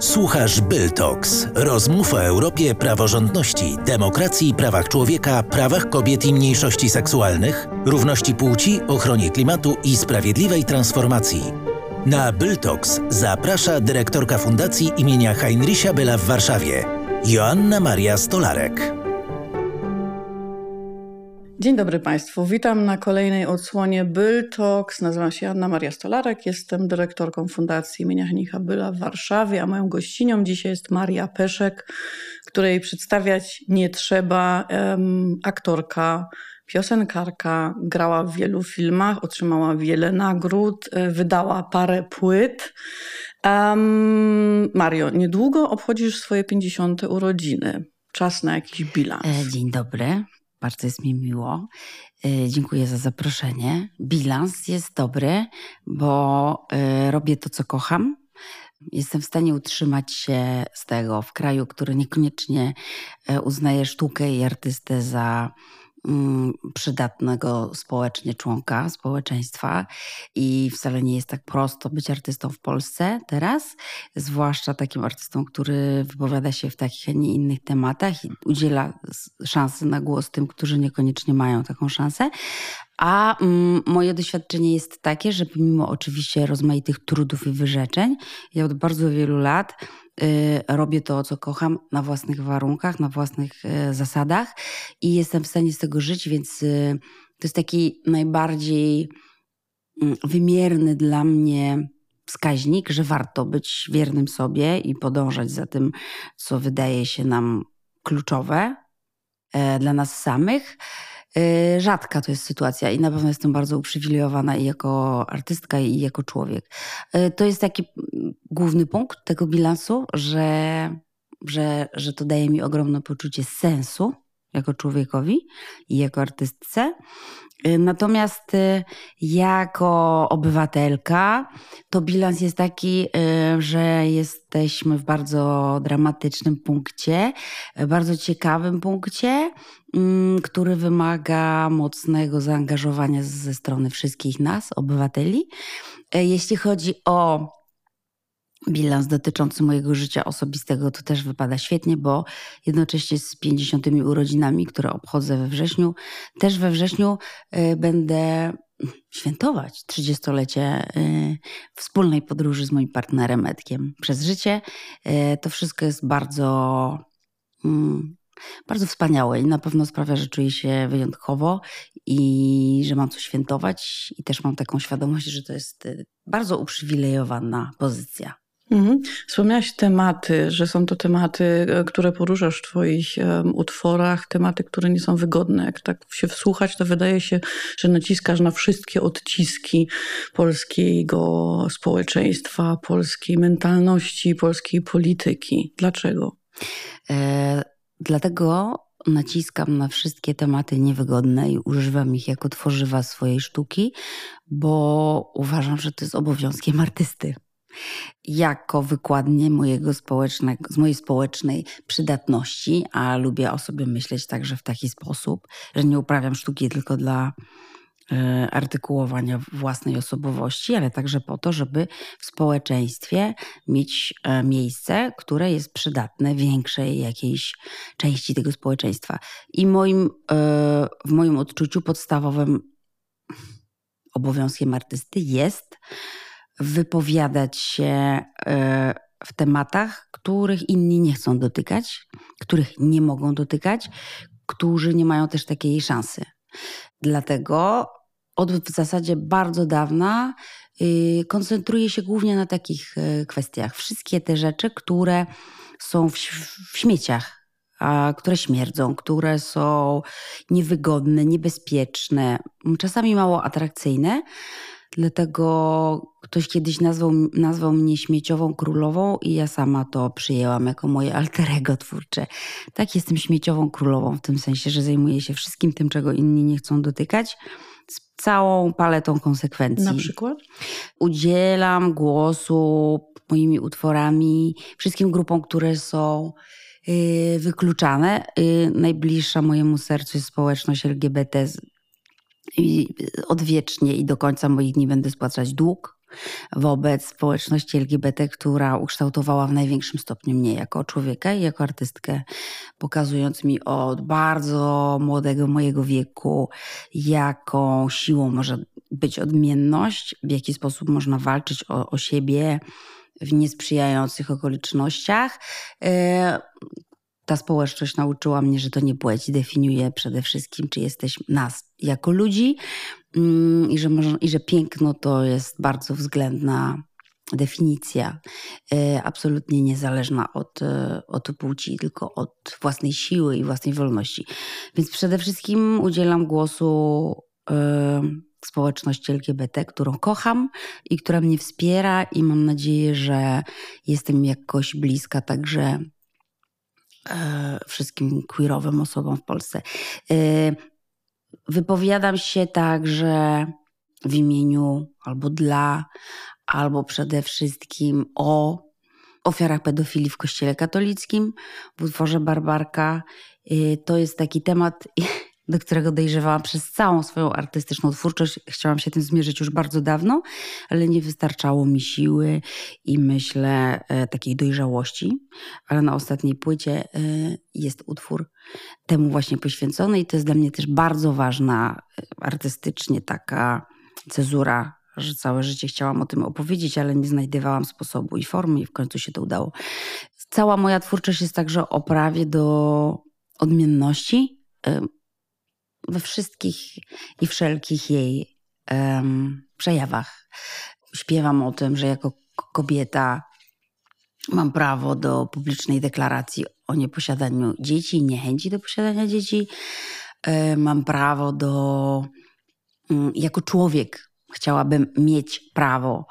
Słuchasz Byltox. Rozmów o Europie, praworządności, demokracji, prawach człowieka, prawach kobiet i mniejszości seksualnych, równości płci, ochronie klimatu i sprawiedliwej transformacji. Na Byltox zaprasza dyrektorka Fundacji imienia Heinricha Byla w Warszawie, Joanna Maria Stolarek. Dzień dobry Państwu. Witam na kolejnej odsłonie Byl Talks. Nazywam się Anna Maria Stolarek, jestem dyrektorką Fundacji imienia Henicha Byla w Warszawie, a moją gościnią dzisiaj jest Maria Peszek, której przedstawiać nie trzeba. Um, aktorka, piosenkarka, grała w wielu filmach, otrzymała wiele nagród, e, wydała parę płyt. Um, Mario, niedługo obchodzisz swoje 50. urodziny. Czas na jakiś bilans. E, dzień dobry. Bardzo jest mi miło. E, dziękuję za zaproszenie. Bilans jest dobry, bo e, robię to, co kocham. Jestem w stanie utrzymać się z tego w kraju, który niekoniecznie e, uznaje sztukę i artystę za przydatnego społecznie członka społeczeństwa i wcale nie jest tak prosto być artystą w Polsce teraz, zwłaszcza takim artystą, który wypowiada się w takich, a nie innych tematach i udziela szansy na głos tym, którzy niekoniecznie mają taką szansę. A mm, moje doświadczenie jest takie, że pomimo oczywiście rozmaitych trudów i wyrzeczeń, ja od bardzo wielu lat robię to, co kocham, na własnych warunkach, na własnych y, zasadach i jestem w stanie z tego żyć, więc y, to jest taki najbardziej mm, wymierny dla mnie wskaźnik, że warto być wiernym sobie i podążać za tym, co wydaje się nam kluczowe e, dla nas samych. E, rzadka to jest sytuacja i na pewno jestem bardzo uprzywilejowana i jako artystka, i jako człowiek. E, to jest taki główny punkt tego bilansu, że, że, że to daje mi ogromne poczucie sensu jako człowiekowi i jako artystce. Y, natomiast y, jako obywatelka to bilans jest taki, y, że jesteśmy w bardzo dramatycznym punkcie, bardzo ciekawym punkcie, który wymaga mocnego zaangażowania ze strony wszystkich nas, obywateli. Jeśli chodzi o bilans dotyczący mojego życia osobistego to też wypada świetnie, bo jednocześnie z 50 urodzinami, które obchodzę we wrześniu, też we wrześniu y, będę świętować 30-lecie y, wspólnej podróży z moim partnerem Edkiem przez życie. Y, to wszystko jest bardzo mm, bardzo wspaniałe i na pewno sprawia, że czuję się wyjątkowo i że mam co świętować i też mam taką świadomość, że to jest bardzo uprzywilejowana pozycja. Mhm. Wspomniałaś tematy, że są to tematy, e, które poruszasz w Twoich um, utworach, tematy, które nie są wygodne. Jak tak się wsłuchać, to wydaje się, że naciskasz na wszystkie odciski polskiego społeczeństwa, polskiej mentalności, polskiej polityki. Dlaczego? E, dlatego naciskam na wszystkie tematy niewygodne i używam ich jako tworzywa swojej sztuki, bo uważam, że to jest obowiązkiem artysty jako wykładnie mojego społecznego, z mojej społecznej przydatności, a lubię o sobie myśleć także w taki sposób, że nie uprawiam sztuki tylko dla e, artykułowania własnej osobowości, ale także po to, żeby w społeczeństwie mieć e, miejsce, które jest przydatne większej jakiejś części tego społeczeństwa. I moim, e, w moim odczuciu podstawowym obowiązkiem artysty jest wypowiadać się e, w tematach, których inni nie chcą dotykać, których nie mogą dotykać, którzy nie mają też takiej szansy. Dlatego od w zasadzie bardzo dawna y, koncentruję się głównie na takich e, kwestiach. Wszystkie te rzeczy, które są w, w śmieciach, a, które śmierdzą, które są niewygodne, niebezpieczne, czasami mało atrakcyjne, Dlatego ktoś kiedyś nazwał, nazwał mnie śmieciową królową i ja sama to przyjęłam jako moje alterego twórcze. Tak, jestem śmieciową królową w tym sensie, że zajmuję się wszystkim tym, czego inni nie chcą dotykać, z całą paletą konsekwencji. Na przykład? Udzielam głosu moimi utworami wszystkim grupom, które są y, wykluczane. Y, najbliższa mojemu sercu jest społeczność LGBT i odwiecznie i do końca moich dni będę spłacać dług. Wobec społeczności LGBT, która ukształtowała w największym stopniu mnie jako człowieka i jako artystkę, pokazując mi od bardzo młodego mojego wieku, jaką siłą może być odmienność, w jaki sposób można walczyć o, o siebie w niesprzyjających okolicznościach. E, ta społeczność nauczyła mnie, że to nie płeć definiuje przede wszystkim, czy jesteś nas jako ludzi i że, i że piękno to jest bardzo względna definicja, e, absolutnie niezależna od, e, od płci, tylko od własnej siły i własnej wolności. Więc przede wszystkim udzielam głosu społeczności LGBT, którą kocham i która mnie wspiera, i mam nadzieję, że jestem jakoś bliska także e, wszystkim queerowym osobom w Polsce. Wypowiadam się także w imieniu albo dla, albo przede wszystkim o ofiarach pedofilii w Kościele katolickim w utworze Barbarka. E, to jest taki temat do którego dojrzewałam przez całą swoją artystyczną twórczość. Chciałam się tym zmierzyć już bardzo dawno, ale nie wystarczało mi siły i myślę e, takiej dojrzałości. Ale na ostatniej płycie e, jest utwór temu właśnie poświęcony i to jest dla mnie też bardzo ważna e, artystycznie taka cezura, że całe życie chciałam o tym opowiedzieć, ale nie znajdowałam sposobu i formy i w końcu się to udało. Cała moja twórczość jest także o prawie do odmienności we wszystkich i wszelkich jej um, przejawach. Śpiewam o tym, że jako kobieta mam prawo do publicznej deklaracji o nieposiadaniu dzieci, niechęci do posiadania dzieci. E, mam prawo do, um, jako człowiek, chciałabym mieć prawo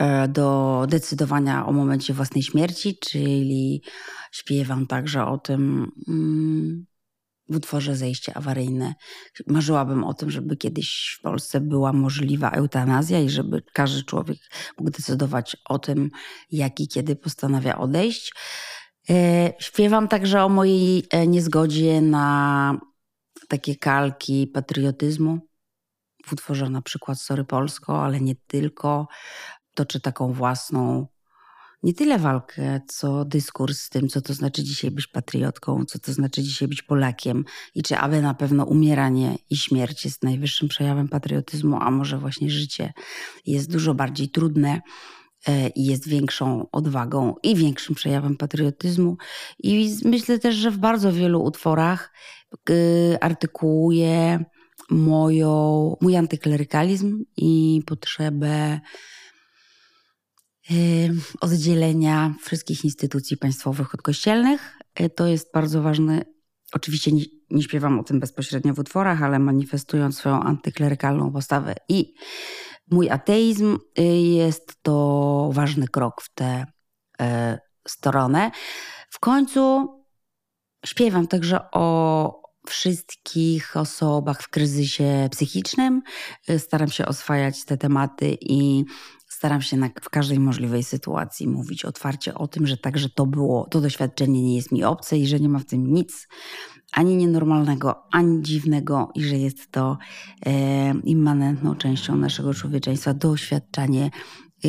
e, do decydowania o momencie własnej śmierci, czyli śpiewam także o tym, um, w utworze Zejście awaryjne. Marzyłabym o tym, żeby kiedyś w Polsce była możliwa eutanazja i żeby każdy człowiek mógł decydować o tym, jak i kiedy postanawia odejść. E, śpiewam także o mojej e, niezgodzie na takie kalki patriotyzmu. W utworze na przykład Sory Polsko, ale nie tylko. Toczę taką własną nie tyle walkę, co dyskurs z tym, co to znaczy dzisiaj być patriotką, co to znaczy dzisiaj być Polakiem i czy aby na pewno umieranie i śmierć jest najwyższym przejawem patriotyzmu, a może właśnie życie jest dużo bardziej trudne e, i jest większą odwagą i większym przejawem patriotyzmu. I myślę też, że w bardzo wielu utworach e, artykułuje moją, mój antyklerykalizm i potrzebę oddzielenia wszystkich instytucji państwowych od kościelnych. Y, to jest bardzo ważne. Oczywiście nie, nie śpiewam o tym bezpośrednio w utworach, ale manifestując swoją antyklerykalną postawę i mój ateizm, y, jest to ważny krok w tę e, stronę. W końcu śpiewam także o wszystkich osobach w kryzysie psychicznym. Y, staram się oswajać te tematy i staram się na, w każdej możliwej sytuacji mówić otwarcie o tym, że także to było, to doświadczenie nie jest mi obce i że nie ma w tym nic ani nienormalnego, ani dziwnego i że jest to e, immanentną częścią naszego człowieczeństwa, doświadczanie e,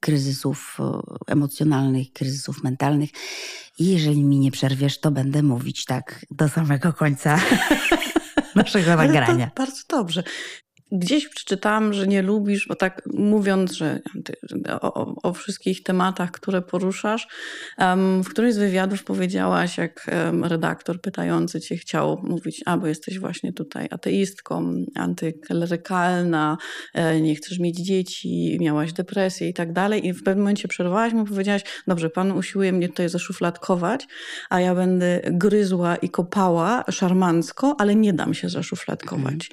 kryzysów e, emocjonalnych, kryzysów mentalnych. I jeżeli mi nie przerwiesz, to będę mówić tak do samego końca naszego nagrania. bardzo dobrze. Gdzieś przeczytałam, że nie lubisz, bo tak mówiąc, że o, o wszystkich tematach, które poruszasz, w którymś z wywiadów powiedziałaś, jak redaktor pytający cię chciał mówić, a bo jesteś właśnie tutaj ateistką, antyklerykalna, e, nie chcesz mieć dzieci, miałaś depresję i tak dalej. I w pewnym momencie przerwałaś mu i powiedziałaś, dobrze, pan usiłuje mnie tutaj zaszufladkować, a ja będę gryzła i kopała szarmancko, ale nie dam się zaszufladkować.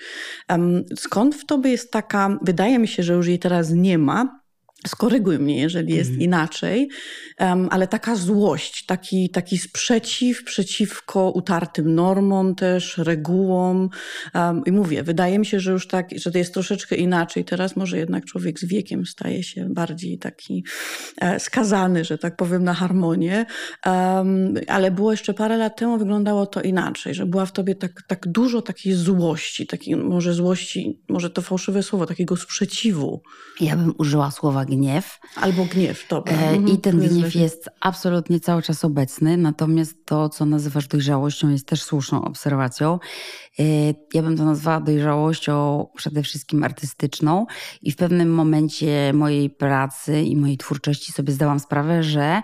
Um, skąd w tobie jest taka, wydaje mi się, że już jej teraz nie ma, skoryguj mnie, jeżeli jest Mhm. inaczej, em, ale taka złość, taki, taki sprzeciw przeciwko utartym normom też, regułom. em, I mówię, wydaje mi się, że już tak, że to jest troszeczkę inaczej. Teraz może jednak człowiek z wiekiem staje się bardziej taki e, skazany, że tak powiem, na harmonię. Em, ale było jeszcze parę lat temu, wyglądało to inaczej, że była w tobie tak, tak dużo takiej złości, takiej może złości, może to fałszywe słowo, takiego sprzeciwu. Ja bym użyła słowa gniew. Albo gniew, dobra. E, Mhm, I ten jest gniew lepiej. jest absolutnie cały czas obecny, natomiast to, co nazywasz dojrzałością, jest też słuszną obserwacją. E, Ja bym to nazwała dojrzałością przede wszystkim artystyczną i w pewnym momencie mojej pracy i mojej twórczości sobie zdałam sprawę, że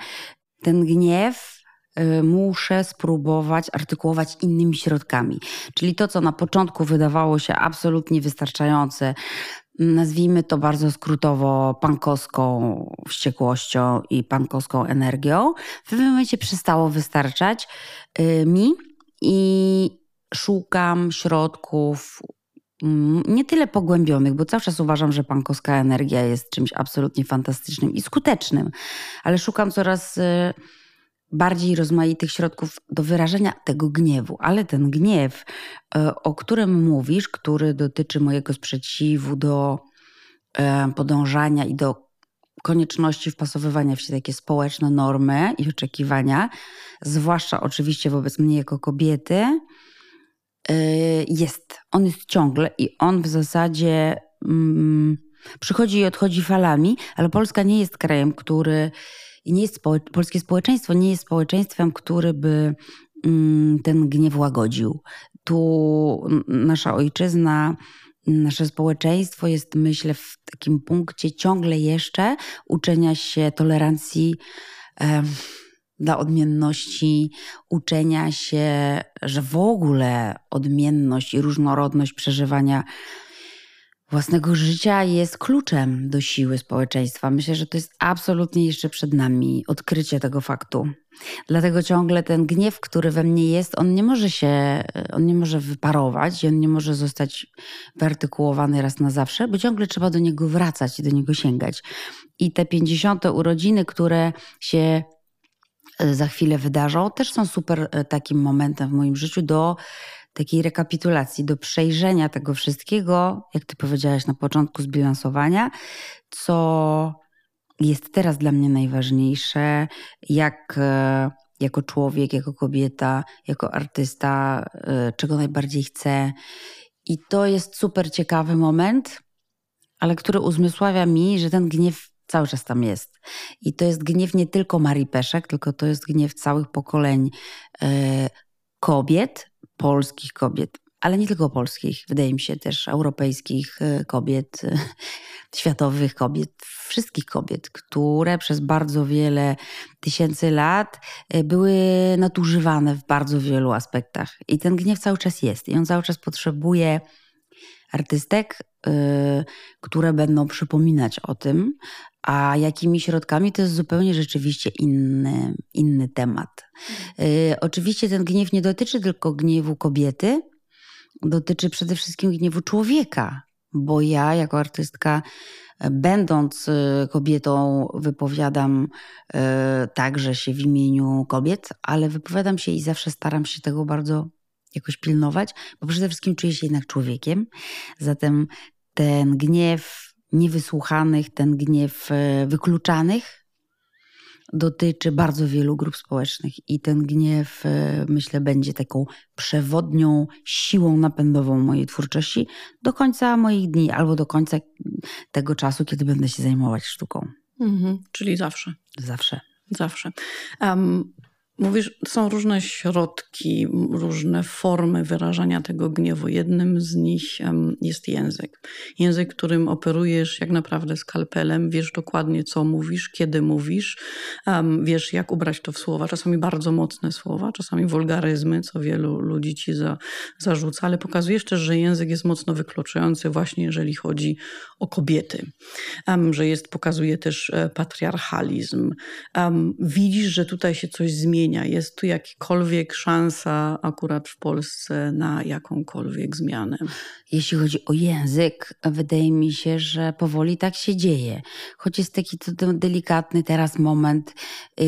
ten gniew e, muszę spróbować artykułować innymi środkami. Czyli to, co na początku wydawało się absolutnie wystarczające, nazwijmy to bardzo skrótowo pankowską wściekłością i pankowską energią, w pewnym momencie przestało wystarczać y, mi i szukam środków mm, nie tyle pogłębionych, bo cały czas uważam, że pankowska energia jest czymś absolutnie fantastycznym i skutecznym, ale szukam coraz y, bardziej rozmaitych środków do wyrażenia tego gniewu. Ale ten gniew, e, o którym mówisz, który dotyczy mojego sprzeciwu do e, podążania i do konieczności wpasowywania w się takie społeczne normy i oczekiwania, zwłaszcza oczywiście wobec mnie jako kobiety, e, jest. On jest ciągle i on w zasadzie mm, przychodzi i odchodzi falami, ale Polska nie jest krajem, który i nie jest polskie społeczeństwo nie jest społeczeństwem, który by mm, ten gniew łagodził. Tu nasza ojczyzna, nasze społeczeństwo jest, myślę, w takim punkcie ciągle jeszcze uczenia się tolerancji em, dla odmienności, uczenia się, że w ogóle odmienność i różnorodność przeżywania własnego życia jest kluczem do siły społeczeństwa. Myślę, że to jest absolutnie jeszcze przed nami odkrycie tego faktu. Dlatego ciągle ten gniew, który we mnie jest, on nie może się, on nie może wyparować i on nie może zostać wyartykułowany raz na zawsze, bo ciągle trzeba do niego wracać i do niego sięgać. I te 50. urodziny, które się e, za chwilę wydarzą, też są super e, takim momentem w moim życiu do takiej rekapitulacji, do przejrzenia tego wszystkiego, jak ty powiedziałaś na początku, zbilansowania, co jest teraz dla mnie najważniejsze, jak e, jako człowiek, jako kobieta, jako artysta, e, czego najbardziej chcę. I to jest super ciekawy moment, ale który uzmysławia mi, że ten gniew cały czas tam jest. I to jest gniew nie tylko Marii Peszek, tylko to jest gniew całych pokoleń e, kobiet, polskich kobiet, ale nie tylko polskich, wydaje mi się też europejskich e, kobiet, e, światowych kobiet, wszystkich kobiet, które przez bardzo wiele tysięcy lat e, były nadużywane w bardzo wielu aspektach. I ten gniew cały czas jest i on cały czas potrzebuje artystek, y, które będą przypominać o tym, a jakimi środkami to jest zupełnie rzeczywiście inny, inny temat. Y, Oczywiście ten gniew nie dotyczy tylko gniewu kobiety, dotyczy przede wszystkim gniewu człowieka, bo ja jako artystka, e, będąc e, kobietą, wypowiadam e, także się w imieniu kobiet, ale wypowiadam się i zawsze staram się tego bardzo jakoś pilnować, bo przede wszystkim czuję się jednak człowiekiem. Zatem ten gniew niewysłuchanych, ten gniew e, wykluczanych dotyczy bardzo wielu grup społecznych i ten gniew, e, myślę, będzie taką przewodnią siłą napędową mojej twórczości do końca moich dni albo do końca tego czasu, kiedy będę się zajmować sztuką. Mhm, czyli zawsze. Zawsze. Zawsze. Um, mówisz, są różne środki, różne formy wyrażania tego gniewu. Jednym z nich jest język. Język, którym operujesz jak naprawdę skalpelem, wiesz dokładnie, co mówisz, kiedy mówisz, wiesz, jak ubrać to w słowa. Czasami bardzo mocne słowa, czasami wulgaryzmy, co wielu ludzi ci za, zarzuca, ale pokazujesz też, że język jest mocno wykluczający, właśnie jeżeli chodzi o kobiety. Że jest, pokazuje też e, patriarchalizm. Widzisz, że tutaj się coś zmienia zmienia? Jest tu jakakolwiek szansa akurat w Polsce na jakąkolwiek zmianę? Jeśli chodzi o język, wydaje mi się, że powoli tak się dzieje. Choć jest taki to delikatny teraz moment yy,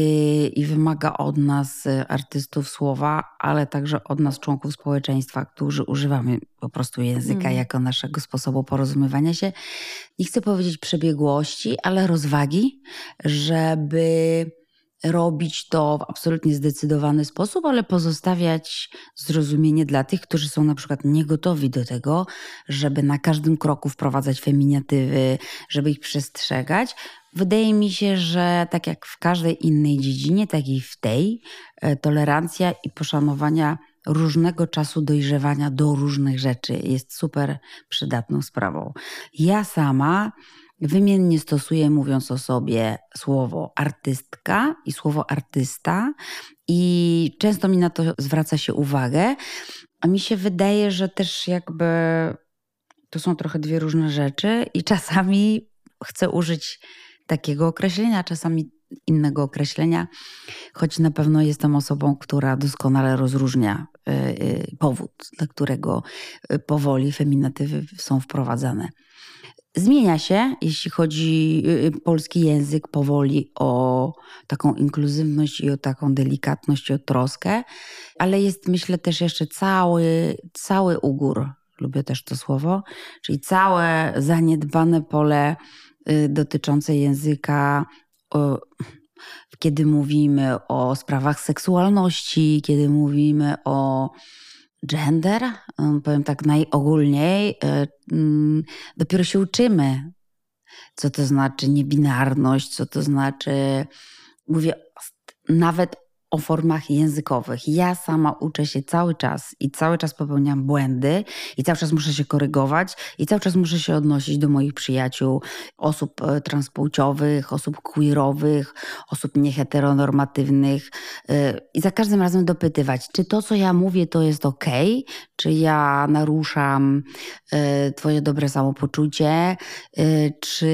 i wymaga od nas, y, artystów, słowa, ale także od nas, członków społeczeństwa, którzy używamy po prostu języka mm. jako naszego sposobu porozumiewania się. Nie chcę powiedzieć przebiegłości, ale rozwagi, żeby robić to w absolutnie zdecydowany sposób, ale pozostawiać zrozumienie dla tych, którzy są na przykład niegotowi do tego, żeby na każdym kroku wprowadzać feminatywy, żeby ich przestrzegać. Wydaje mi się, że tak jak w każdej innej dziedzinie, tak i w tej, e, tolerancja i poszanowania różnego czasu dojrzewania do różnych rzeczy jest super przydatną sprawą. Ja sama Wymiennie stosuję, mówiąc o sobie, słowo artystka i słowo artysta, i często mi na to zwraca się uwagę. A mi się wydaje, że też jakby to są trochę dwie różne rzeczy, i czasami chcę użyć takiego określenia, czasami innego określenia, choć na pewno jestem osobą, która doskonale rozróżnia y, y, powód, dla którego y, powoli feminatywy są wprowadzane. Zmienia się, jeśli chodzi y, y, polski język powoli o taką inkluzywność i o taką delikatność i o troskę, ale jest myślę też jeszcze cały, cały ugór, lubię też to słowo, czyli całe zaniedbane pole y, dotyczące języka, kiedy mówimy o sprawach seksualności, kiedy mówimy o gender, powiem tak najogólniej, e, mm, dopiero się uczymy, co to znaczy niebinarność, co to znaczy, mówię nawet o formach językowych. Ja sama uczę się cały czas i cały czas popełniam błędy i cały czas muszę się korygować i cały czas muszę się odnosić do moich przyjaciół, osób e, transpłciowych, osób queerowych, osób nieheteronormatywnych e, i za każdym razem dopytywać, czy to, co ja mówię, to jest ok, czy ja naruszam e, twoje dobre samopoczucie, czy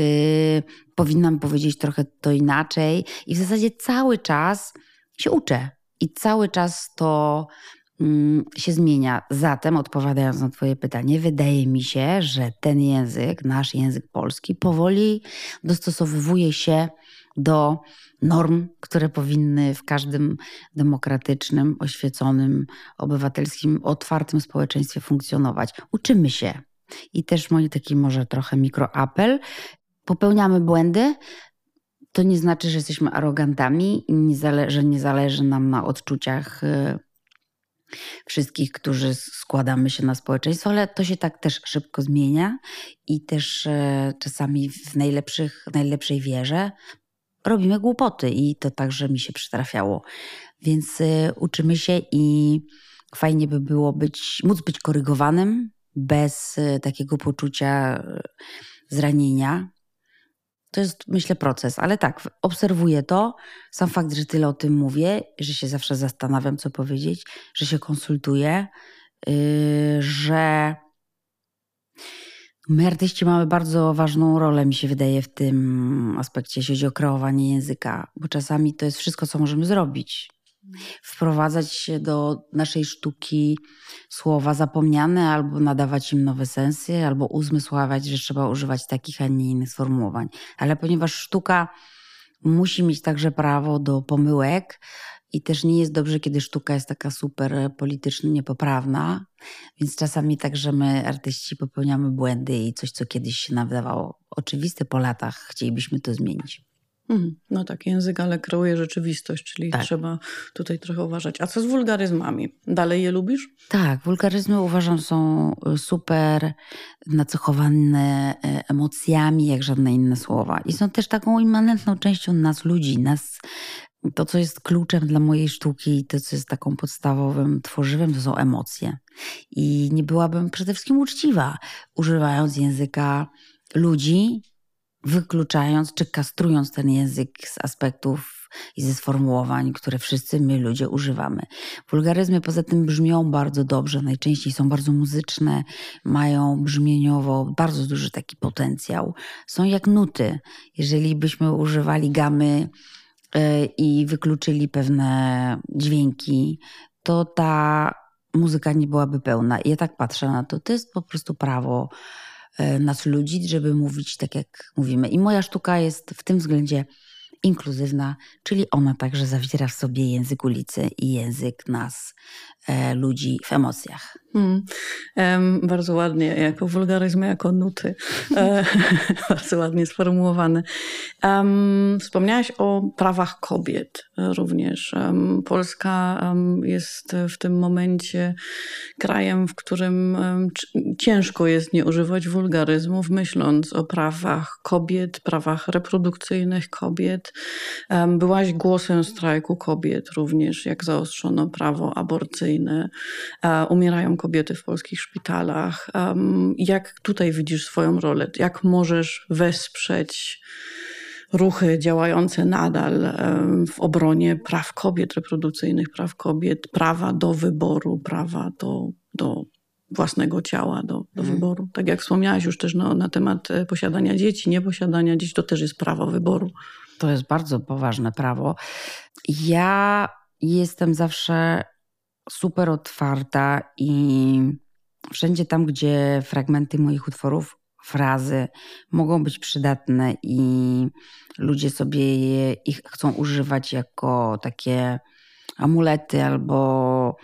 powinnam powiedzieć trochę to inaczej? I w zasadzie cały czas się uczę i cały czas to mm, się zmienia. Zatem, odpowiadając na Twoje pytanie, wydaje mi się, że ten język, nasz język polski, powoli dostosowuje się do norm, które powinny w każdym demokratycznym, oświeconym, obywatelskim, otwartym społeczeństwie funkcjonować. Uczymy się. I też mój taki może trochę mikroapel. Popełniamy błędy, to nie znaczy, że jesteśmy arogantami i nie że nie zależy nam na odczuciach y, wszystkich, którzy składamy się na społeczeństwo, ale to się tak też szybko zmienia i też y, czasami w najlepszych, najlepszej wierze robimy głupoty i to także mi się przytrafiało. Więc y, uczymy się i fajnie by było być, móc być korygowanym bez takiego poczucia zranienia, to jest, myślę, proces, ale tak, obserwuję to. Sam fakt, że tyle o tym mówię, że się zawsze zastanawiam, co powiedzieć, że się konsultuję, yy, że my artyści mamy bardzo ważną rolę, mi się wydaje, w tym aspekcie, jeśli chodzi o kreowanie języka, bo czasami to jest wszystko, co możemy zrobić wprowadzać się do naszej sztuki słowa zapomniane, albo nadawać im nowe sensy, albo uzmysławiać, że trzeba używać takich, a nie innych sformułowań. Ale ponieważ sztuka musi mieć także prawo do pomyłek, i też nie jest dobrze, kiedy sztuka jest taka super politycznie niepoprawna, więc czasami także my, artyści, popełniamy błędy i coś, co kiedyś się nam wydawało oczywiste po latach, chcielibyśmy to zmienić. Mhm. No tak, język ale kreuje rzeczywistość, czyli tak. trzeba tutaj trochę uważać. A co z wulgaryzmami? Dalej je lubisz? Tak, wulgaryzmy uważam są y, super nacechowane y, emocjami, jak żadne inne słowa. I są też taką immanentną częścią nas, ludzi, nas to, co jest kluczem dla mojej sztuki, to, co jest taką podstawowym tworzywem, to są emocje. I nie byłabym przede wszystkim uczciwa, używając języka ludzi, wykluczając czy kastrując ten język z aspektów i ze sformułowań, które wszyscy my ludzie używamy. Wulgaryzmy poza tym brzmią bardzo dobrze, najczęściej są bardzo muzyczne, mają brzmieniowo bardzo duży taki potencjał. Są jak nuty. Jeżeli byśmy używali gamy i wykluczyli pewne dźwięki, to ta muzyka nie byłaby pełna. Ja tak patrzę na to. To jest po prostu prawo nas ludzi, żeby mówić tak, jak mówimy. I moja sztuka jest w tym względzie inkluzywna, czyli ona także zawiera w sobie język ulicy i język nas, e, ludzi w emocjach. Hmm. Bardzo ładnie, jako wulgaryzmy, jako nuty. E, bardzo ładnie sformułowane. Um, wspomniałaś o prawach kobiet również. Um, Polska jest w tym momencie krajem, w którym ciężko jest nie używać wulgaryzmów, myśląc o prawach kobiet, prawach reprodukcyjnych kobiet. Byłaś głosem strajku kobiet również, jak zaostrzono prawo aborcyjne. Umierają kobiety w polskich szpitalach. Jak tutaj widzisz swoją rolę? Jak możesz wesprzeć ruchy działające nadal w obronie praw kobiet, reprodukcyjnych praw kobiet, prawa do wyboru, prawa do, do własnego ciała, do, do hmm. wyboru. Tak jak wspomniałaś już też no, na temat e, posiadania dzieci, nieposiadania dzieci, to też jest prawo wyboru. To jest bardzo poważne prawo. Ja jestem zawsze super otwarta i wszędzie tam, gdzie fragmenty moich utworów, frazy mogą być przydatne i ludzie sobie je, ich chcą używać jako takie amulety albo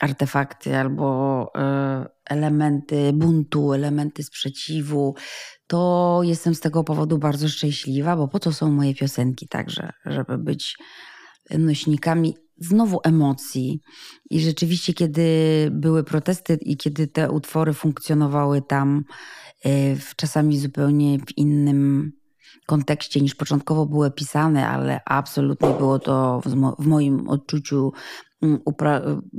artefakty, albo e, elementy buntu, elementy sprzeciwu, to jestem z tego powodu bardzo szczęśliwa, bo po to są moje piosenki także, żeby być nośnikami znowu emocji. I rzeczywiście, kiedy były protesty i kiedy te utwory funkcjonowały tam e, w czasami zupełnie w innym kontekście niż początkowo były pisane, ale absolutnie było to w moim odczuciu mm,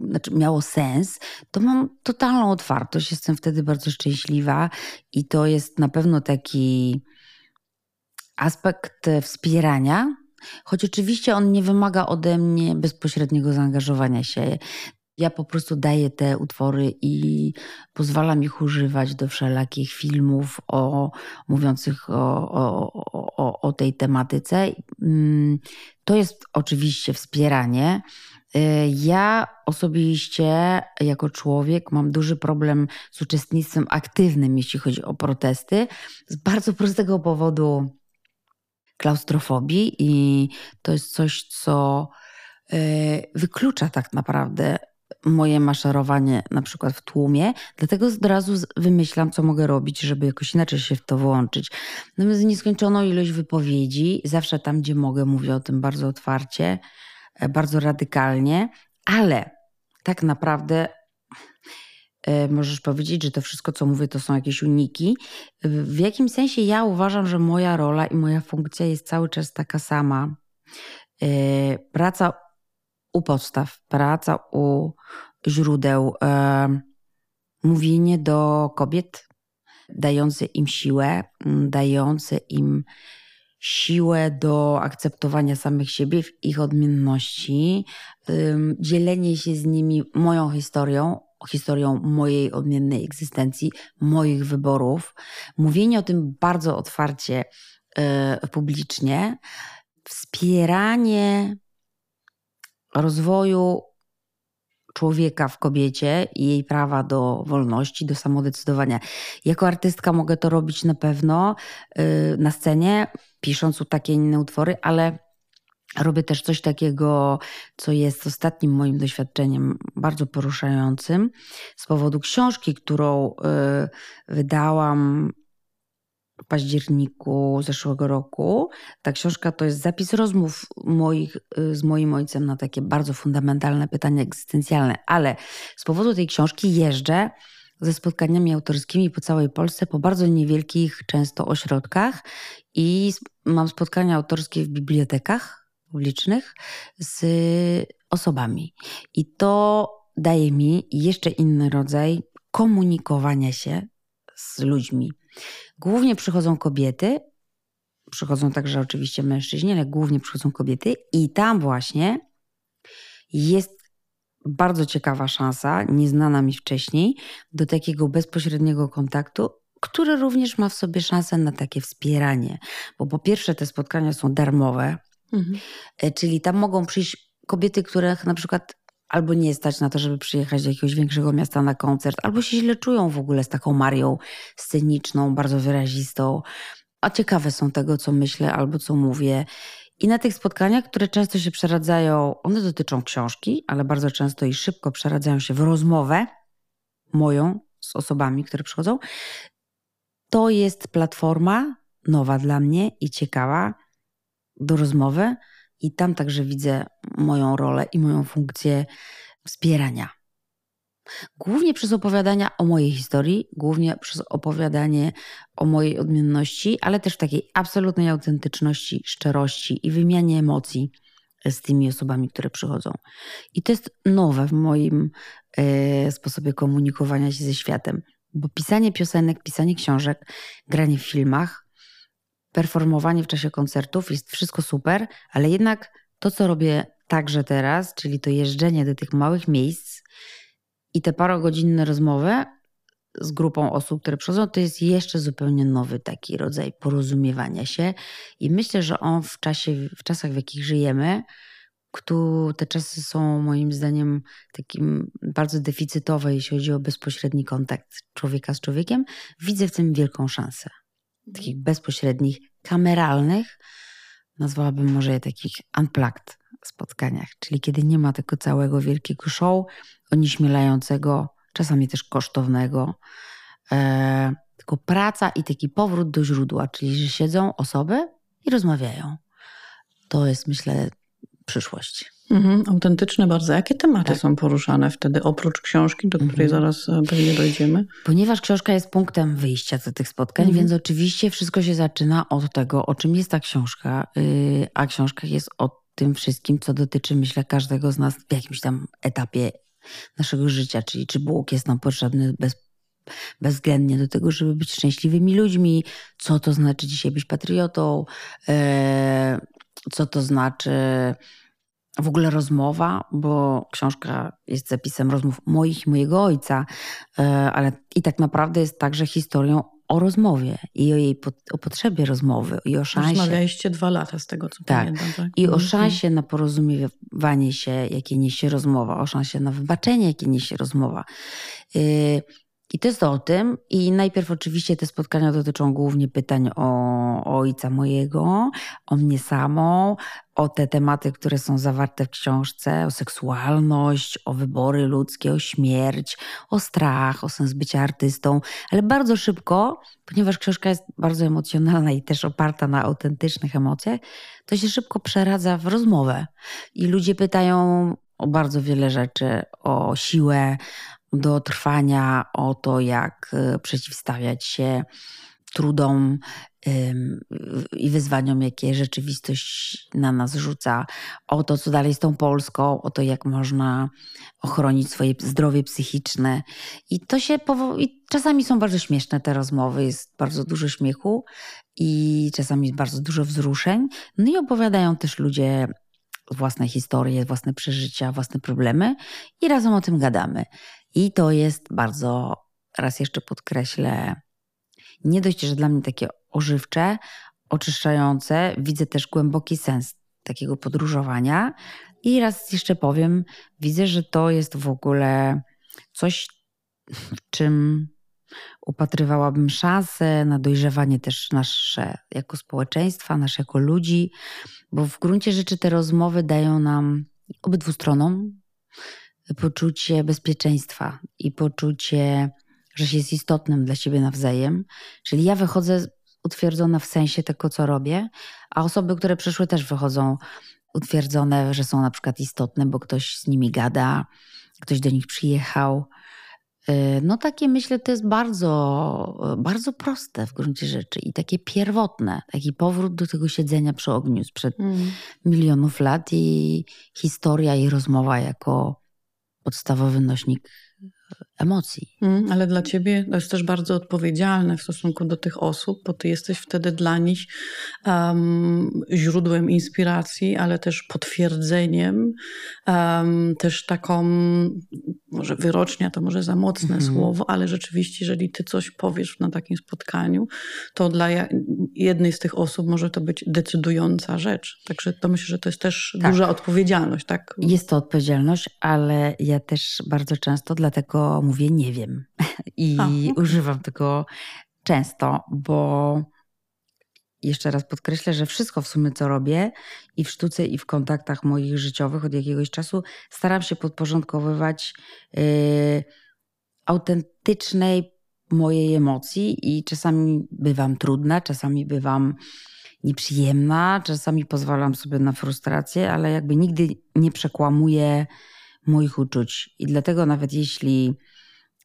znaczy miało sens, to mam totalną otwartość. Jestem wtedy bardzo szczęśliwa i to jest na pewno taki aspekt wspierania Choć oczywiście on nie wymaga ode mnie bezpośredniego zaangażowania się. Ja po prostu daję te utwory i pozwalam ich używać do wszelakich filmów o, mówiących o, o, o, o tej tematyce. Mm, to jest oczywiście wspieranie. Y, ja osobiście, jako człowiek, mam duży problem z uczestnictwem aktywnym, jeśli chodzi o protesty, z bardzo prostego powodu klaustrofobii i to jest coś, co e, wyklucza tak naprawdę moje maszerowanie na przykład w tłumie, dlatego od razu wymyślam, co mogę robić, żeby jakoś inaczej się w to włączyć. Natomiast nieskończoną ilość wypowiedzi, zawsze tam, gdzie mogę, mówię o tym bardzo otwarcie, e, bardzo radykalnie, ale tak naprawdę możesz powiedzieć, że to wszystko, co mówię, to są jakieś uniki. W jakim sensie ja uważam, że moja rola i moja funkcja jest cały czas taka sama. E, praca u podstaw, praca u źródeł, e, mówienie do kobiet, dające im siłę, dające im siłę do akceptowania samych siebie w ich odmienności, dzielenie się z nimi moją historią, historią mojej odmiennej egzystencji, moich wyborów, mówienie o tym bardzo otwarcie yy, publicznie, wspieranie rozwoju człowieka w kobiecie i jej prawa do wolności, do samodecydowania. Jako artystka mogę to robić na pewno yy, na scenie, pisząc takie inne utwory, ale Robię też coś takiego, co jest ostatnim moim doświadczeniem bardzo poruszającym z powodu książki, którą y, wydałam w październiku zeszłego roku. Ta książka to jest zapis rozmów moich y, z moim ojcem na takie bardzo fundamentalne pytania egzystencjalne, ale z powodu tej książki jeżdżę ze spotkaniami autorskimi po całej Polsce, po bardzo niewielkich często ośrodkach i mam spotkania autorskie w bibliotekach publicznych z osobami. I to daje mi jeszcze inny rodzaj komunikowania się z ludźmi. Głównie przychodzą kobiety, przychodzą także oczywiście mężczyźni, ale głównie przychodzą kobiety, i tam właśnie jest bardzo ciekawa szansa, nieznana mi wcześniej, do takiego bezpośredniego kontaktu, który również ma w sobie szansę na takie wspieranie. Bo po pierwsze, te spotkania są darmowe, Mhm. E, czyli tam mogą przyjść kobiety, których na przykład albo nie stać na to, żeby przyjechać do jakiegoś większego miasta na koncert, albo się źle czują w ogóle z taką Marią sceniczną, bardzo wyrazistą, a ciekawe są tego, co myślę albo co mówię. I na tych spotkaniach, które często się przeradzają, one dotyczą książki, ale bardzo często i szybko przeradzają się w rozmowę moją z osobami, które przychodzą, to jest platforma nowa dla mnie i ciekawa do rozmowy. I tam także widzę moją rolę i moją funkcję wspierania. Głównie przez opowiadania o mojej historii, głównie przez opowiadanie o mojej odmienności, ale też w takiej absolutnej autentyczności, szczerości i wymianie emocji z tymi osobami, które przychodzą. I to jest nowe w moim y, sposobie komunikowania się ze światem, bo pisanie piosenek, pisanie książek, granie w filmach, performowanie w czasie koncertów jest wszystko super, ale jednak to, co robię także teraz, czyli to jeżdżenie do tych małych miejsc i te parogodzinne rozmowy z grupą osób, które przychodzą, to jest jeszcze zupełnie nowy taki rodzaj porozumiewania się. I myślę, że on w, czasie, w czasach, w jakich żyjemy, te czasy są moim zdaniem takim bardzo deficytowe, jeśli chodzi o bezpośredni kontakt człowieka z człowiekiem, widzę w tym wielką szansę. Takich bezpośrednich, kameralnych, nazwałabym może je takich unplugged spotkaniach, czyli kiedy nie ma tego całego wielkiego show, onieśmielającego, czasami też kosztownego, e, tylko praca i taki powrót do źródła, czyli że siedzą osoby i rozmawiają. To jest, myślę, przyszłość. Mhm, autentyczne bardzo. Jakie tematy tak. są poruszane wtedy, oprócz książki, do której mhm. zaraz e, pewnie dojdziemy? Ponieważ książka jest punktem wyjścia do tych spotkań, mhm. więc oczywiście wszystko się zaczyna od tego, o czym jest ta książka, y, a książka jest o tym wszystkim, co dotyczy, myślę, każdego z nas w jakimś tam etapie naszego życia, czyli czy Bóg jest nam potrzebny bez, bezwzględnie do tego, żeby być szczęśliwymi ludźmi, co to znaczy dzisiaj być patriotą, e, co to znaczy w ogóle rozmowa, bo książka jest zapisem rozmów moich i mojego ojca, e, ale i tak naprawdę jest także historią o rozmowie i o jej o potrzebie rozmowy i o szansie. Rozmawialiście dwa lata z tego, co tak. pamiętam. Tak? I o mhm. szansie na porozumiewanie się, jakie niesie rozmowa, o szansie na wybaczenie, jakie niesie rozmowa. Y, i to jest o tym. I najpierw oczywiście te spotkania dotyczą głównie pytań o, o ojca mojego, o mnie samą, o te tematy, które są zawarte w książce, o seksualność, o wybory ludzkie, o śmierć, o strach, o sens bycia artystą, ale bardzo szybko, ponieważ książka jest bardzo emocjonalna i też oparta na autentycznych emocjach, to się szybko przeradza w rozmowę. I ludzie pytają o bardzo wiele rzeczy, o siłę, do trwania, o to, jak e, przeciwstawiać się trudom i wyzwaniom, jakie rzeczywistość na nas rzuca, o to, co dalej z tą Polską, o to, jak można ochronić swoje zdrowie psychiczne. I to się i czasami są bardzo śmieszne te rozmowy, jest bardzo dużo śmiechu i czasami bardzo dużo wzruszeń. No i opowiadają też ludzie własne historie, własne przeżycia, własne problemy i razem o tym gadamy. I to jest bardzo, raz jeszcze podkreślę, nie dość, że dla mnie takie ożywcze, oczyszczające, widzę też głęboki sens takiego podróżowania. I raz jeszcze powiem, widzę, że to jest w ogóle coś, w czym upatrywałabym szansę na dojrzewanie też nasze jako społeczeństwa, nasze jako ludzi, bo w gruncie rzeczy te rozmowy dają nam obydwu stronom poczucie bezpieczeństwa i poczucie, że się jest istotnym dla siebie nawzajem. Czyli ja wychodzę utwierdzona w sensie tego, co robię, a osoby, które przyszły, też wychodzą utwierdzone, że są na przykład istotne, bo ktoś z nimi gada, ktoś do nich przyjechał. Y, no takie myślę, to jest bardzo, bardzo proste w gruncie rzeczy i takie pierwotne, taki powrót do tego siedzenia przy ogniu sprzed mm. milionów lat i historia i rozmowa jako podstawowy nośnik emocji. Mm, ale dla ciebie to jest też bardzo odpowiedzialne w stosunku do tych osób, bo ty jesteś wtedy dla nich um, źródłem inspiracji, ale też potwierdzeniem, um, też taką, może wyrocznia to może za mocne mhm. słowo, ale rzeczywiście, jeżeli ty coś powiesz na takim spotkaniu, to dla jednej z tych osób może to być decydująca rzecz. Także to myślę, że to jest też tak. duża odpowiedzialność. Tak? Jest to odpowiedzialność, ale ja też bardzo często dlatego mówię nie wiem. I używam tego często, bo jeszcze raz podkreślę, że wszystko w sumie, co robię i w sztuce, i w kontaktach moich życiowych od jakiegoś czasu, staram się podporządkowywać yy, autentycznej mojej emocji i czasami bywam trudna, czasami bywam nieprzyjemna, czasami pozwalam sobie na frustrację, ale jakby nigdy nie przekłamuję moich uczuć. I dlatego nawet jeśli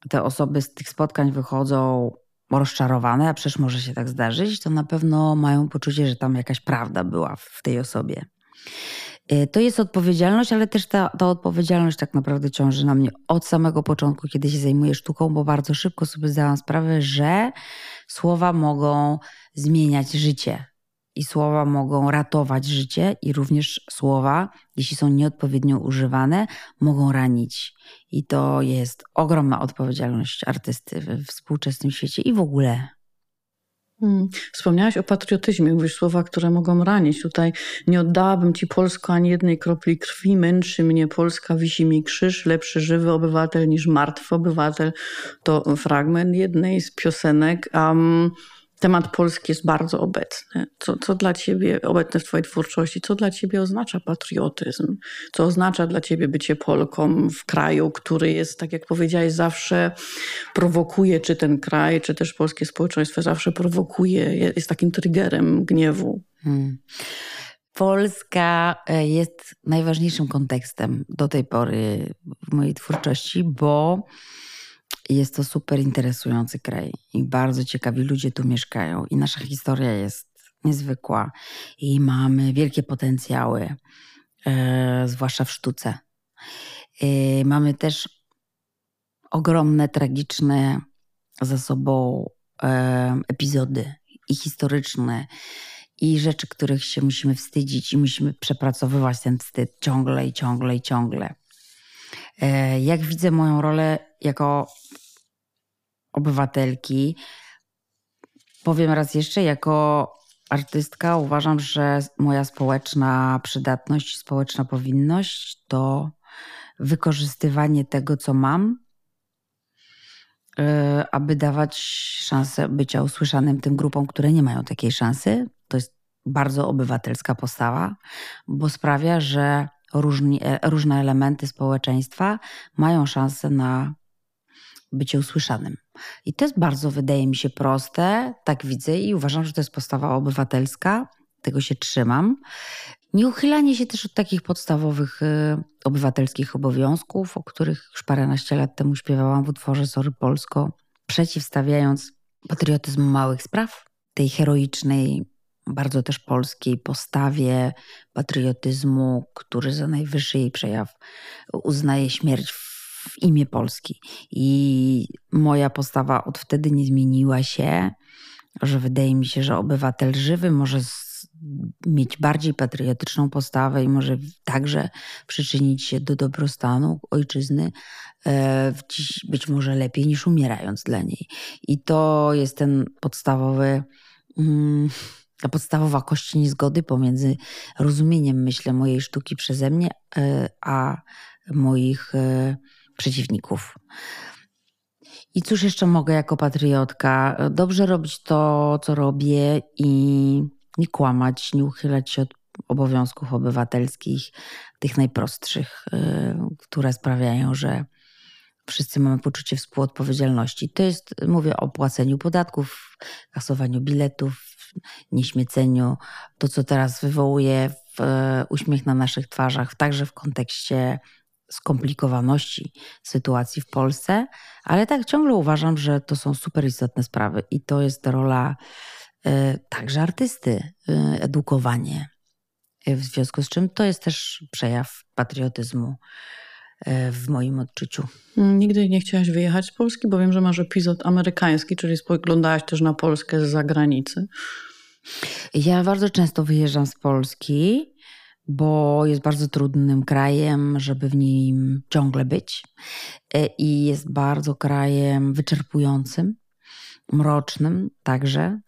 te osoby z tych spotkań wychodzą rozczarowane, a przecież może się tak zdarzyć, to na pewno mają poczucie, że tam jakaś prawda była w tej osobie. Y, to jest odpowiedzialność, ale też ta, ta odpowiedzialność tak naprawdę ciąży na mnie od samego początku, kiedy się zajmuję sztuką, bo bardzo szybko sobie zdałam sprawę, że słowa mogą zmieniać życie i słowa mogą ratować życie, i również słowa, jeśli są nieodpowiednio używane, mogą ranić. I to jest ogromna odpowiedzialność artysty we współczesnym świecie i w ogóle Hmm. Wspomniałaś o patriotyzmie, mówisz słowa, które mogą ranić. Tutaj nie oddałabym ci Polsko ani jednej kropli krwi, męczy mnie Polska, wisi mi krzyż, lepszy żywy obywatel niż martwy obywatel. To fragment jednej z piosenek. Um, temat Polski jest bardzo obecny. Co, co dla ciebie, obecny w twojej twórczości, co dla ciebie oznacza patriotyzm? Co oznacza dla ciebie bycie Polką w kraju, który jest, tak jak powiedziałeś, zawsze prowokuje, czy ten kraj, czy też polskie społeczeństwo zawsze prowokuje, jest takim triggerem gniewu. Hmm. Polska e, jest najważniejszym kontekstem do tej pory w mojej twórczości, bo jest to super interesujący kraj i bardzo ciekawi ludzie tu mieszkają i nasza historia jest niezwykła i mamy wielkie potencjały, e, zwłaszcza w sztuce. E, mamy też ogromne, tragiczne za sobą e, epizody i historyczne i rzeczy, których się musimy wstydzić i musimy przepracowywać ten wstyd ciągle i ciągle i ciągle. E, jak widzę moją rolę jako obywatelki, powiem raz jeszcze, jako artystka uważam, że moja społeczna przydatność, społeczna powinność to wykorzystywanie tego, co mam, e, aby dawać szansę bycia usłyszanym tym grupom, które nie mają takiej szansy. To jest bardzo obywatelska postawa, bo sprawia, że różni, e, różne elementy społeczeństwa mają szansę na bycie usłyszanym. I to jest bardzo, wydaje mi się, proste, tak widzę i uważam, że to jest postawa obywatelska, tego się trzymam. Nieuchylanie się też od takich podstawowych y, obywatelskich obowiązków, o których już paręnaście lat temu śpiewałam w utworze Sory Polsko, przeciwstawiając patriotyzm małych spraw, tej heroicznej bardzo też polskiej postawie patriotyzmu, który za najwyższy jej przejaw uznaje śmierć w imię Polski. I moja postawa od wtedy nie zmieniła się, że wydaje mi się, że obywatel żywy może mieć bardziej patriotyczną postawę i może także przyczynić się do dobrostanu ojczyzny e, dziś być może lepiej niż umierając dla niej. I to jest ten podstawowy. Mm, ta podstawowa kość niezgody pomiędzy rozumieniem, myślę, mojej sztuki przeze mnie, e, a moich e, przeciwników. I cóż jeszcze mogę jako patriotka? Dobrze robić to, co robię i nie kłamać, nie uchylać się od obowiązków obywatelskich, tych najprostszych, e, które sprawiają, że wszyscy mamy poczucie współodpowiedzialności. To jest, mówię o płaceniu podatków, kasowaniu biletów, nieśmieceniu, to co teraz wywołuje e, uśmiech na naszych twarzach, także w kontekście skomplikowaności sytuacji w Polsce, ale tak ciągle uważam, że to są super istotne sprawy i to jest rola y, także artysty, y, edukowanie. W związku z czym to jest też przejaw patriotyzmu. e, w moim odczuciu. Nigdy nie chciałaś wyjechać z Polski, bo wiem, że masz epizod amerykański, czyli spoglądałaś też na Polskę z zagranicy. Ja bardzo często wyjeżdżam z Polski, bo jest bardzo trudnym krajem, żeby w nim ciągle być. E, I jest bardzo krajem wyczerpującym, mrocznym także.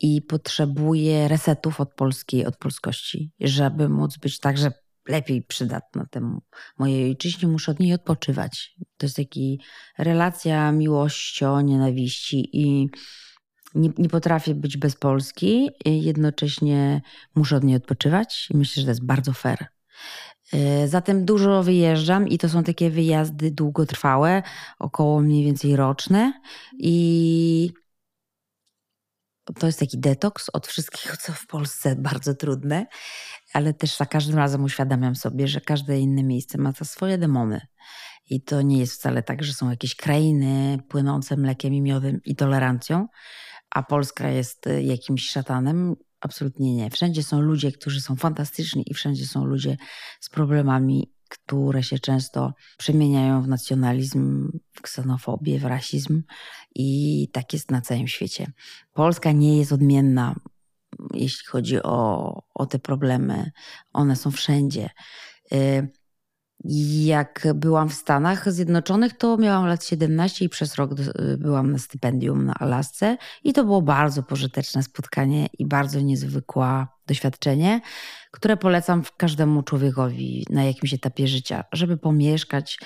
I potrzebuje resetów od Polski, od polskości, żeby móc być także lepiej przydatna temu mojej ojczyźnie, muszę od niej odpoczywać. To jest taka relacja miłością, nienawiści i nie, nie potrafię być bez Polski, jednocześnie muszę od niej odpoczywać i myślę, że to jest bardzo fair. E, zatem dużo wyjeżdżam i to są takie wyjazdy długotrwałe, około mniej więcej roczne i to jest taki detoks od wszystkiego, co w Polsce bardzo trudne, ale też za każdym razem uświadamiam sobie, że każde inne miejsce ma swoje demony. I to nie jest wcale tak, że są jakieś krainy płynące mlekiem i miodem i tolerancją, a Polska jest y, jakimś szatanem. Absolutnie nie. Wszędzie są ludzie, którzy są fantastyczni i wszędzie są ludzie z problemami, które się często przemieniają w nacjonalizm, w ksenofobię, w rasizm i tak jest na całym świecie. Polska nie jest odmienna, jeśli chodzi o, o te problemy. One są wszędzie. Y, jak byłam w Stanach Zjednoczonych, to miałam lat 17 i przez rok byłam na stypendium na Alasce i to było bardzo pożyteczne spotkanie i bardzo niezwykłe doświadczenie, które polecam każdemu człowiekowi na jakimś etapie życia, żeby pomieszkać.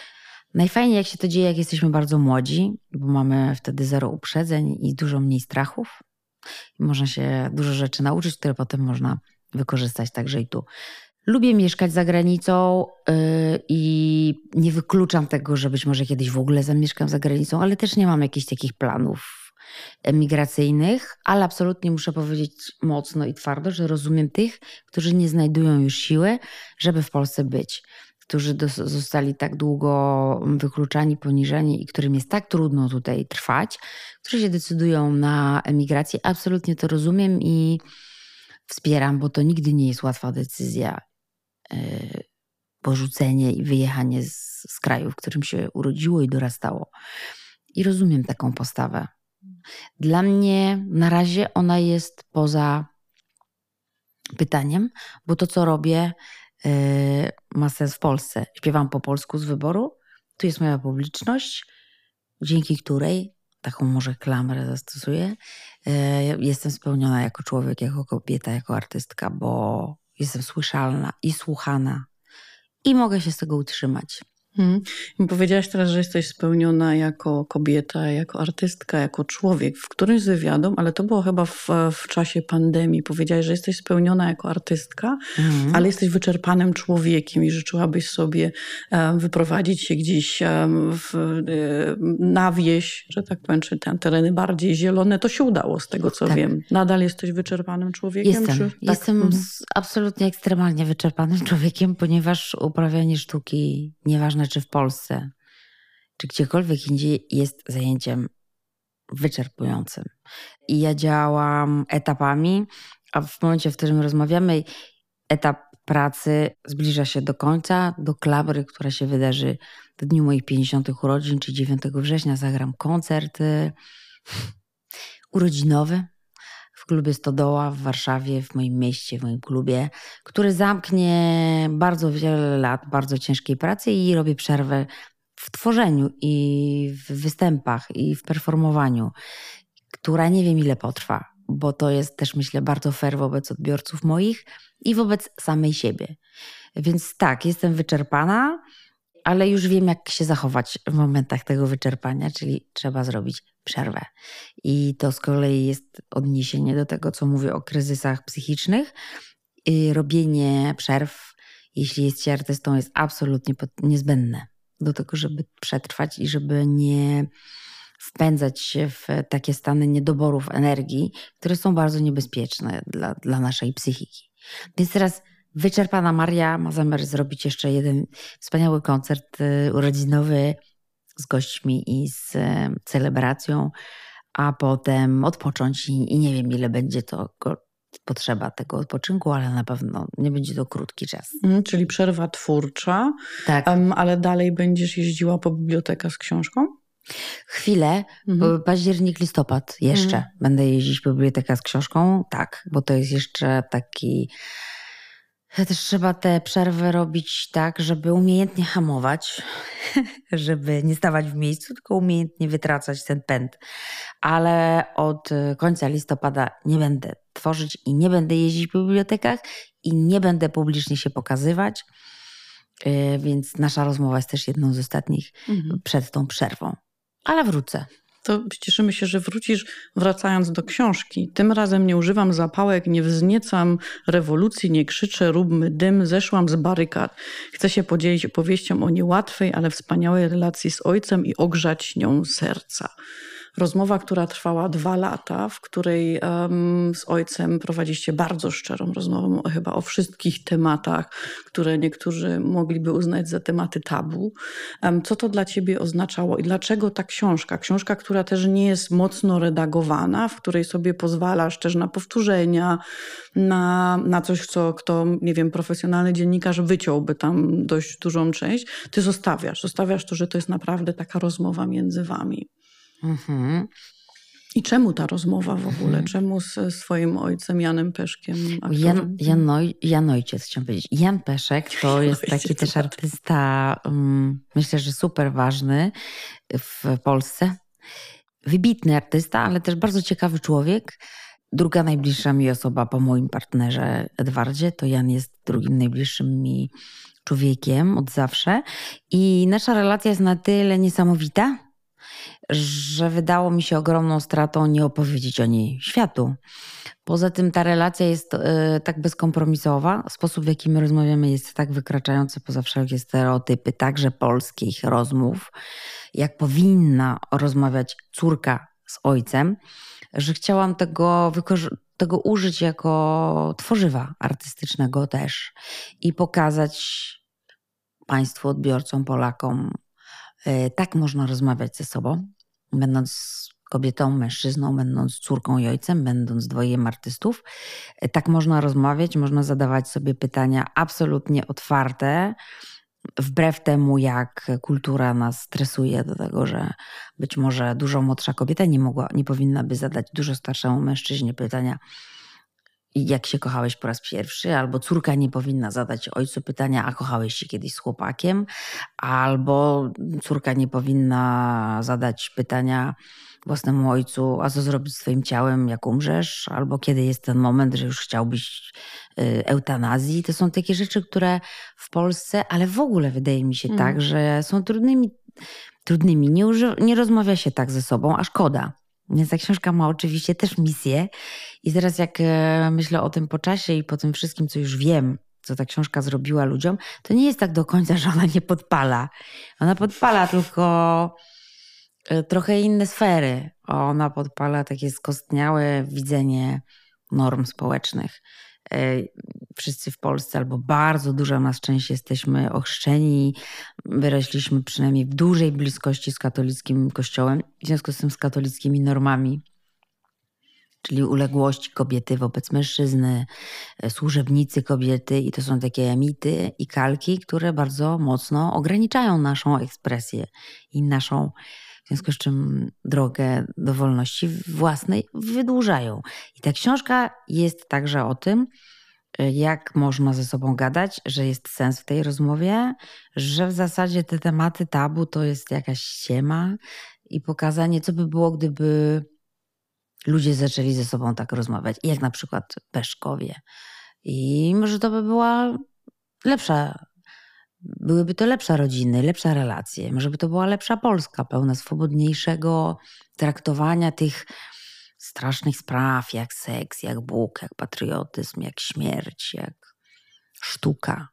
Najfajniej jak się to dzieje, jak jesteśmy bardzo młodzi, bo mamy wtedy zero uprzedzeń i dużo mniej strachów. Można się dużo rzeczy nauczyć, które potem można wykorzystać także i tu. Lubię mieszkać za granicą yy, i nie wykluczam tego, że być może kiedyś w ogóle zamieszkam za granicą, ale też nie mam jakichś takich planów emigracyjnych, ale absolutnie muszę powiedzieć mocno i twardo, że rozumiem tych, którzy nie znajdują już siły, żeby w Polsce być, którzy zostali tak długo wykluczani, poniżeni i którym jest tak trudno tutaj trwać, którzy się decydują na emigrację. Absolutnie to rozumiem i wspieram, bo to nigdy nie jest łatwa decyzja porzucenie i wyjechanie z, z kraju, w którym się urodziło i dorastało. I rozumiem taką postawę. Dla mnie na razie ona jest poza pytaniem, bo to, co robię, yy, ma sens w Polsce. Śpiewam po polsku z wyboru, tu jest moja publiczność, dzięki której, taką może klamrę zastosuję, yy, jestem spełniona jako człowiek, jako kobieta, jako artystka, bo jestem słyszalna i słuchana i mogę się z tego utrzymać. Hmm. Powiedziałaś teraz, że jesteś spełniona jako kobieta, jako artystka, jako człowiek. W którymś z wywiadom, ale to było chyba w, w czasie pandemii, powiedziałaś, że jesteś spełniona jako artystka, hmm. ale jesteś wyczerpanym człowiekiem i życzyłabyś sobie um, wyprowadzić się gdzieś um, w, um, na wieś, że tak powiem, czy te tereny bardziej zielone. To się udało z tego, co tak. wiem. Nadal jesteś wyczerpanym człowiekiem? Jestem. Czy, tak? Jestem hmm. absolutnie ekstremalnie wyczerpanym człowiekiem, ponieważ uprawianie sztuki, nieważne czy w Polsce, czy gdziekolwiek indziej jest zajęciem wyczerpującym. I ja działam etapami, a w momencie, w którym rozmawiamy, etap pracy zbliża się do końca, do klabry, która się wydarzy w dniu moich 50 urodzin, czyli 9 września. Zagram koncert urodzinowy klubie Stodoła w Warszawie, w moim mieście, w moim klubie, który zamknie bardzo wiele lat bardzo ciężkiej pracy i robię przerwę w tworzeniu i w występach i w performowaniu, która nie wiem ile potrwa, bo to jest też myślę bardzo fair wobec odbiorców moich i wobec samej siebie. Więc tak, jestem wyczerpana, ale już wiem, jak się zachować w momentach tego wyczerpania, czyli trzeba zrobić przerwę. I to z kolei jest odniesienie do tego, co mówię o kryzysach psychicznych. I robienie przerw, jeśli jest się artystą, jest absolutnie niezbędne do tego, żeby przetrwać i żeby nie wpędzać się w takie stany niedoborów energii, które są bardzo niebezpieczne dla, dla naszej psychiki. Więc teraz wyczerpana Maria ma zamiar zrobić jeszcze jeden wspaniały koncert y, urodzinowy z gośćmi i z e, celebracją, a potem odpocząć i, i nie wiem, ile będzie to potrzeba tego odpoczynku, ale na pewno nie będzie to krótki czas. Mhm, czyli przerwa twórcza, Tak. ale dalej będziesz jeździła po bibliotekę z książką? Chwilę, Mhm. mhm. październik, listopad jeszcze Mhm. będę jeździć po biblioteka z książką, tak, bo to jest jeszcze taki... Też trzeba te przerwy robić tak, żeby umiejętnie hamować, żeby nie stawać w miejscu, tylko umiejętnie wytracać ten pęd. Ale od y, końca listopada nie będę tworzyć i nie będę jeździć po bibliotekach i nie będę publicznie się pokazywać, Y, więc nasza rozmowa jest też jedną z ostatnich Mhm. przed tą przerwą. Ale wrócę. To cieszymy się, że wrócisz, wracając do książki. Tym razem nie używam zapałek, nie wzniecam rewolucji, nie krzyczę, róbmy dym, zeszłam z barykad. Chcę się podzielić opowieścią o niełatwej, ale wspaniałej relacji z ojcem i ogrzać nią serca. Rozmowa, która trwała dwa lata, w której em, z ojcem prowadziliście bardzo szczerą rozmowę, chyba o wszystkich tematach, które niektórzy mogliby uznać za tematy tabu. Em, Co to dla ciebie oznaczało i dlaczego ta książka? Książka, która też nie jest mocno redagowana, w której sobie pozwalasz też na powtórzenia, na, na coś, co kto, nie wiem, profesjonalny dziennikarz wyciąłby tam dość dużą część. Ty zostawiasz. Zostawiasz to, że to jest naprawdę taka rozmowa między wami. Mhm. I czemu ta rozmowa w ogóle? Mhm. Czemu z swoim ojcem Janem Peszkiem? aktorem? Jan, Janoj, Janojciec chciałam powiedzieć. Jan Peszek to jest taki też tak. artysta, um, myślę, że super ważny w Polsce. Wybitny artysta, ale też bardzo ciekawy człowiek. Druga najbliższa mi osoba po moim partnerze Edwardzie, to Jan jest drugim najbliższym mi człowiekiem od zawsze. I nasza relacja jest na tyle niesamowita, że wydało mi się ogromną stratą nie opowiedzieć o niej światu. Poza tym ta relacja jest e, tak bezkompromisowa, sposób w jaki my rozmawiamy jest tak wykraczający poza wszelkie stereotypy, także polskich rozmów, jak powinna rozmawiać córka z ojcem, że chciałam tego, tego użyć jako tworzywa artystycznego też i pokazać Państwu, odbiorcom, Polakom, e, tak można rozmawiać ze sobą, będąc kobietą, mężczyzną, będąc córką i ojcem, będąc dwojem artystów. Tak można rozmawiać, można zadawać sobie pytania absolutnie otwarte, wbrew temu, jak kultura nas stresuje do tego, że być może dużo młodsza kobieta nie mogła, nie powinna by zadać dużo starszemu mężczyźnie pytania, jak się kochałeś po raz pierwszy, albo córka nie powinna zadać ojcu pytania, a kochałeś się kiedyś z chłopakiem, albo córka nie powinna zadać pytania własnemu ojcu, a co zrobić z twoim ciałem, jak umrzesz, albo kiedy jest ten moment, że już chciałbyś y, eutanazji. To są takie rzeczy, które w Polsce, ale w ogóle wydaje mi się Mm. tak, że są trudnymi, trudnymi. Nie, uży, nie rozmawia się tak ze sobą, a szkoda. Więc ta książka ma oczywiście też misję. I teraz jak e, myślę o tym po czasie i po tym wszystkim, co już wiem, co ta książka zrobiła ludziom, to nie jest tak do końca, że ona nie podpala. Ona podpala tylko e, trochę inne sfery. Ona podpala takie skostniałe widzenie norm społecznych. Wszyscy w Polsce, albo bardzo duża nas część jesteśmy ochrzczeni, wyrośliśmy przynajmniej w dużej bliskości z katolickim kościołem, w związku z tym z katolickimi normami czyli uległości kobiety wobec mężczyzny, e, służebnicy kobiety i to są takie mity i kalki, które bardzo mocno ograniczają naszą ekspresję i naszą, w związku z czym drogę do wolności własnej wydłużają. I ta książka jest także o tym, jak można ze sobą gadać, że jest sens w tej rozmowie, że w zasadzie te tematy tabu to jest jakaś ściema i pokazanie, co by było, gdyby ludzie zaczęli ze sobą tak rozmawiać, jak na przykład Peszkowie. I może to by była lepsza, byłyby to lepsze rodziny, lepsze relacje, może by to była lepsza Polska, pełna swobodniejszego traktowania tych strasznych spraw, jak seks, jak Bóg, jak patriotyzm, jak śmierć, jak sztuka.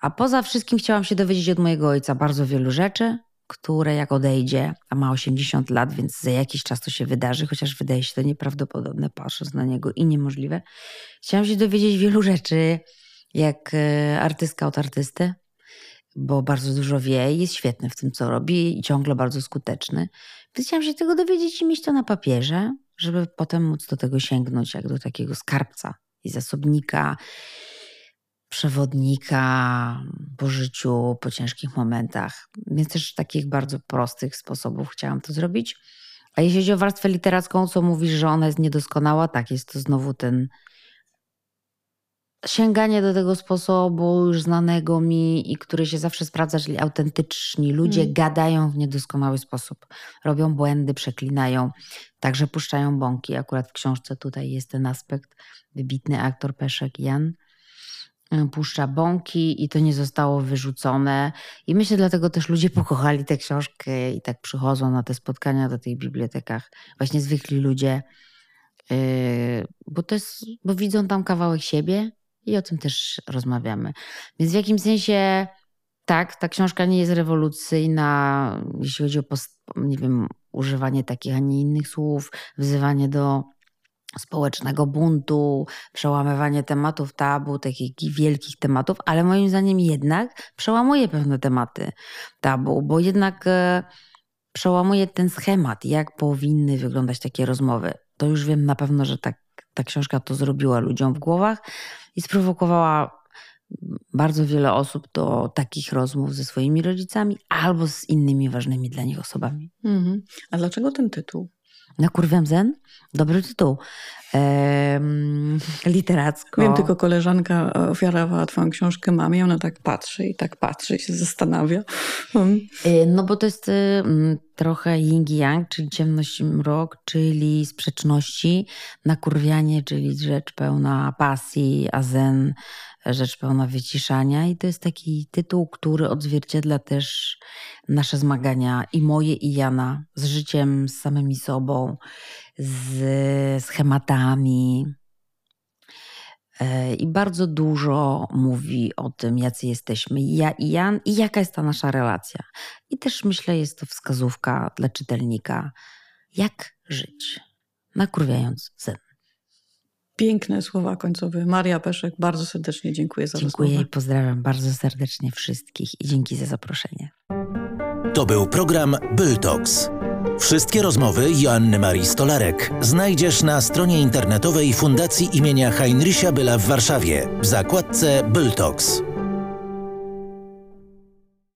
A poza wszystkim chciałam się dowiedzieć od mojego ojca bardzo wielu rzeczy, które jak odejdzie, a ma 80 lat, więc za jakiś czas to się wydarzy, chociaż wydaje się to nieprawdopodobne, patrząc na niego i niemożliwe. Chciałam się dowiedzieć wielu rzeczy, jak e, artystka od artysty, bo bardzo dużo wie i jest świetny w tym, co robi i ciągle bardzo skuteczny. Więc chciałam się tego dowiedzieć i mieć to na papierze. Żeby potem móc do tego sięgnąć jak do takiego skarbca i zasobnika, przewodnika po życiu, po ciężkich momentach. Więc też takich bardzo prostych sposobów chciałam to zrobić. A jeśli chodzi o warstwę literacką, co mówisz, że ona jest niedoskonała, tak, jest to znowu ten sięganie do tego sposobu już znanego mi i który się zawsze sprawdza, czyli autentyczni ludzie mm. gadają w niedoskonały sposób. Robią błędy, przeklinają, także puszczają bąki. Akurat w książce tutaj jest ten aspekt. Wybitny aktor Peszek Jan y, puszcza bąki i to nie zostało wyrzucone. I myślę, dlatego też ludzie pokochali tę książkę i tak przychodzą na te spotkania do tych bibliotekach. Właśnie zwykli ludzie, yy, bo, to jest, bo widzą tam kawałek siebie, i o tym też rozmawiamy. Więc w jakimś sensie tak, ta książka nie jest rewolucyjna, jeśli chodzi o nie wiem, używanie takich, a nie innych słów, wzywanie do społecznego buntu, przełamywanie tematów tabu, takich wielkich tematów, ale moim zdaniem jednak przełamuje pewne tematy tabu, bo jednak e, przełamuje ten schemat, jak powinny wyglądać takie rozmowy. To już wiem na pewno, że tak, ta książka to zrobiła ludziom w głowach, i sprowokowała bardzo wiele osób do takich rozmów ze swoimi rodzicami albo z innymi ważnymi dla nich osobami. Mhm. A dlaczego ten tytuł? Na kurwem zen? Dobry tytuł. Ehm, literacko. Wiem, tylko koleżanka ofiarowała twoją książkę mamie, ona tak patrzy i tak patrzy i się zastanawia. Hmm. No bo to jest y, trochę yin yang, czyli ciemność i mrok, czyli sprzeczności, nakurwianie, czyli rzecz pełna pasji, a zen rzecz pełna wyciszania i to jest taki tytuł, który odzwierciedla też nasze zmagania i moje i Jana z życiem, z samymi sobą, z schematami. E, I bardzo dużo mówi o tym, jacy jesteśmy, ja i Jan, i jaka jest ta nasza relacja. I też myślę, jest to wskazówka dla czytelnika, jak żyć, nakurwiając zen. Piękne słowa końcowe. Maria Peszek, bardzo serdecznie dziękuję za Dziękuję rozmowę. i pozdrawiam bardzo serdecznie wszystkich i dzięki za zaproszenie. To był program Byltox. Wszystkie rozmowy Joanny Marii Stolarek znajdziesz na stronie internetowej Fundacji imienia Heinricha Byla w Warszawie w zakładce Byltox.